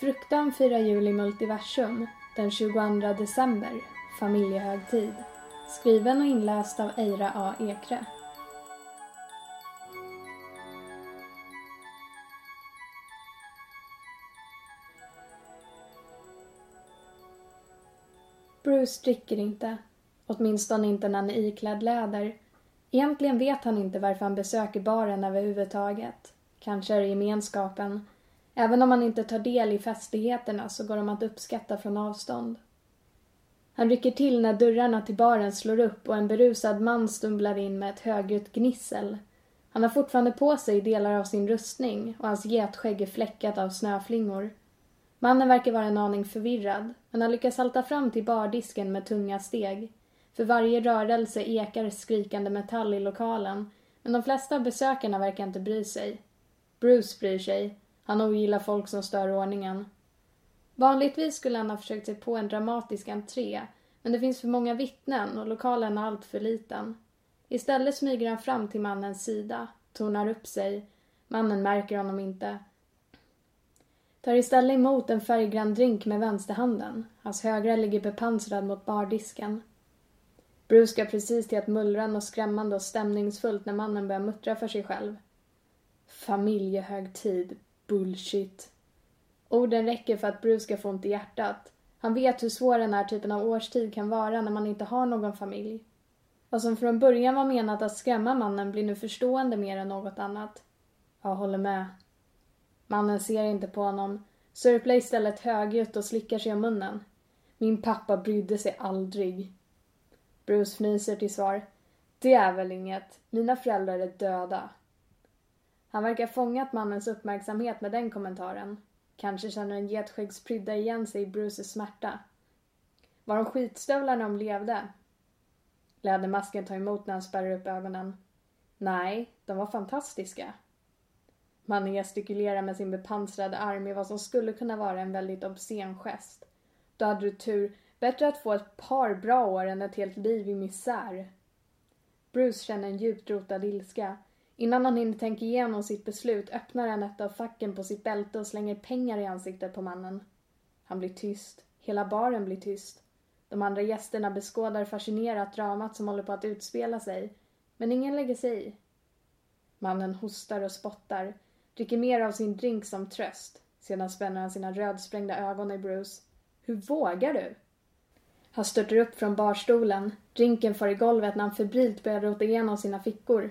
Fruktan firar jul i multiversum den 22 december, familjehögtid. Skriven och inläst av Eira A. Ekre. Bruce dricker inte. Åtminstone inte när han är iklädd läder. Egentligen vet han inte varför han besöker baren överhuvudtaget. Kanske är det gemenskapen. Även om han inte tar del i festligheterna så går de att uppskatta från avstånd. Han rycker till när dörrarna till baren slår upp och en berusad man stumlar in med ett högljutt gnissel. Han har fortfarande på sig delar av sin rustning och hans getskägg är fläckat av snöflingor. Mannen verkar vara en aning förvirrad, men han lyckas halta fram till bardisken med tunga steg. För varje rörelse ekar skrikande metall i lokalen, men de flesta av besökarna verkar inte bry sig. Bruce bryr sig. Han ogillar folk som stör ordningen. Vanligtvis skulle han ha försökt sig på en dramatisk entré, men det finns för många vittnen och lokalen är alltför liten. Istället smyger han fram till mannens sida, tonar upp sig. Mannen märker honom inte. Tar istället emot en färggrann drink med vänsterhanden. Hans högra ligger bepansrad mot bardisken. Bruce ska precis till att mullra och skrämmande och stämningsfullt när mannen börjar muttra för sig själv. Familjehögtid. Bullshit. Orden räcker för att Bruce ska få ont i hjärtat. Han vet hur svår den här typen av årstid kan vara när man inte har någon familj. Vad som från början var menat att skrämma mannen blir nu förstående mer än något annat. Jag håller med. Mannen ser inte på honom, sörplar istället högljutt och slickar sig om munnen. Min pappa brydde sig aldrig. Bruce fnyser till svar. Det är väl inget. Mina föräldrar är döda. Han verkar ha fångat mannens uppmärksamhet med den kommentaren. Kanske känner en getskäggsprydda igen sig i Bruces smärta. Var de skitstövlar när de levde? Lädermasken tar emot när han spärrar upp ögonen. Nej, de var fantastiska. Mannen gestikulerar med sin bepansrade arm i vad som skulle kunna vara en väldigt obscen gest. Då hade du tur. Bättre att få ett par bra år än ett helt liv i misär. Bruce känner en djupt rotad ilska. Innan han hinner tänka igenom sitt beslut öppnar han ett av facken på sitt bälte och slänger pengar i ansiktet på mannen. Han blir tyst. Hela baren blir tyst. De andra gästerna beskådar fascinerat dramat som håller på att utspela sig. Men ingen lägger sig i. Mannen hostar och spottar, dricker mer av sin drink som tröst. Sedan spänner han sina rödsprängda ögon i Bruce. Hur vågar du? Han störtar upp från barstolen. Drinken far i golvet när han febrilt börjar rota igenom sina fickor.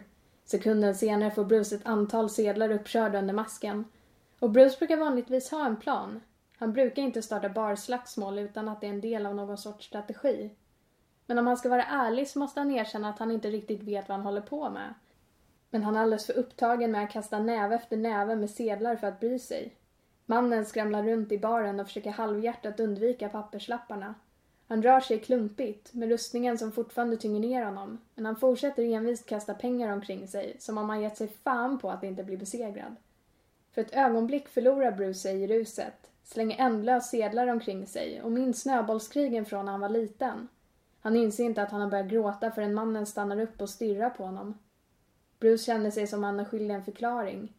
Sekunden senare får Bruce ett antal sedlar uppkörda under masken. Och Bruce brukar vanligtvis ha en plan. Han brukar inte starta barslagsmål utan att det är en del av någon sorts strategi. Men om han ska vara ärlig så måste han erkänna att han inte riktigt vet vad han håller på med. Men han är alldeles för upptagen med att kasta näve efter näve med sedlar för att bry sig. Mannen skramlar runt i baren och försöker halvhjärtat undvika papperslapparna. Han rör sig klumpigt, med rustningen som fortfarande tynger ner honom, men han fortsätter envist kasta pengar omkring sig, som om han gett sig fan på att inte bli besegrad. För ett ögonblick förlorar Bruce sig i ruset, slänger ändlösa sedlar omkring sig och minns snöbollskrigen från när han var liten. Han inser inte att han har börjat gråta förrän mannen stannar upp och stirrar på honom. Bruce känner sig som han är skyldig en förklaring.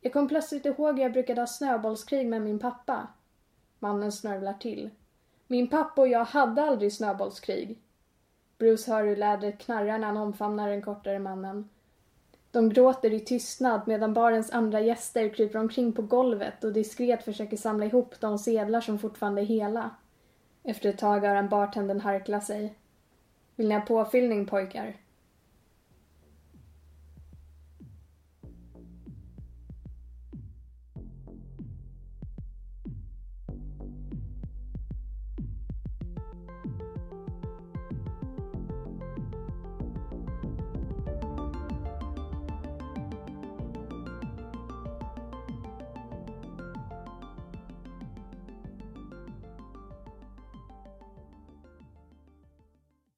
Jag kom plötsligt ihåg hur jag brukade ha snöbollskrig med min pappa. Mannen snörvlar till. Min pappa och jag hade aldrig snöbollskrig. Bruce hör hur lädret knarrar när han omfamnar den kortare mannen. De gråter i tystnad medan barens andra gäster kryper omkring på golvet och diskret försöker samla ihop de sedlar som fortfarande är hela. Efter ett tag hör han bartendern harkla sig. Vill ni ha påfyllning pojkar?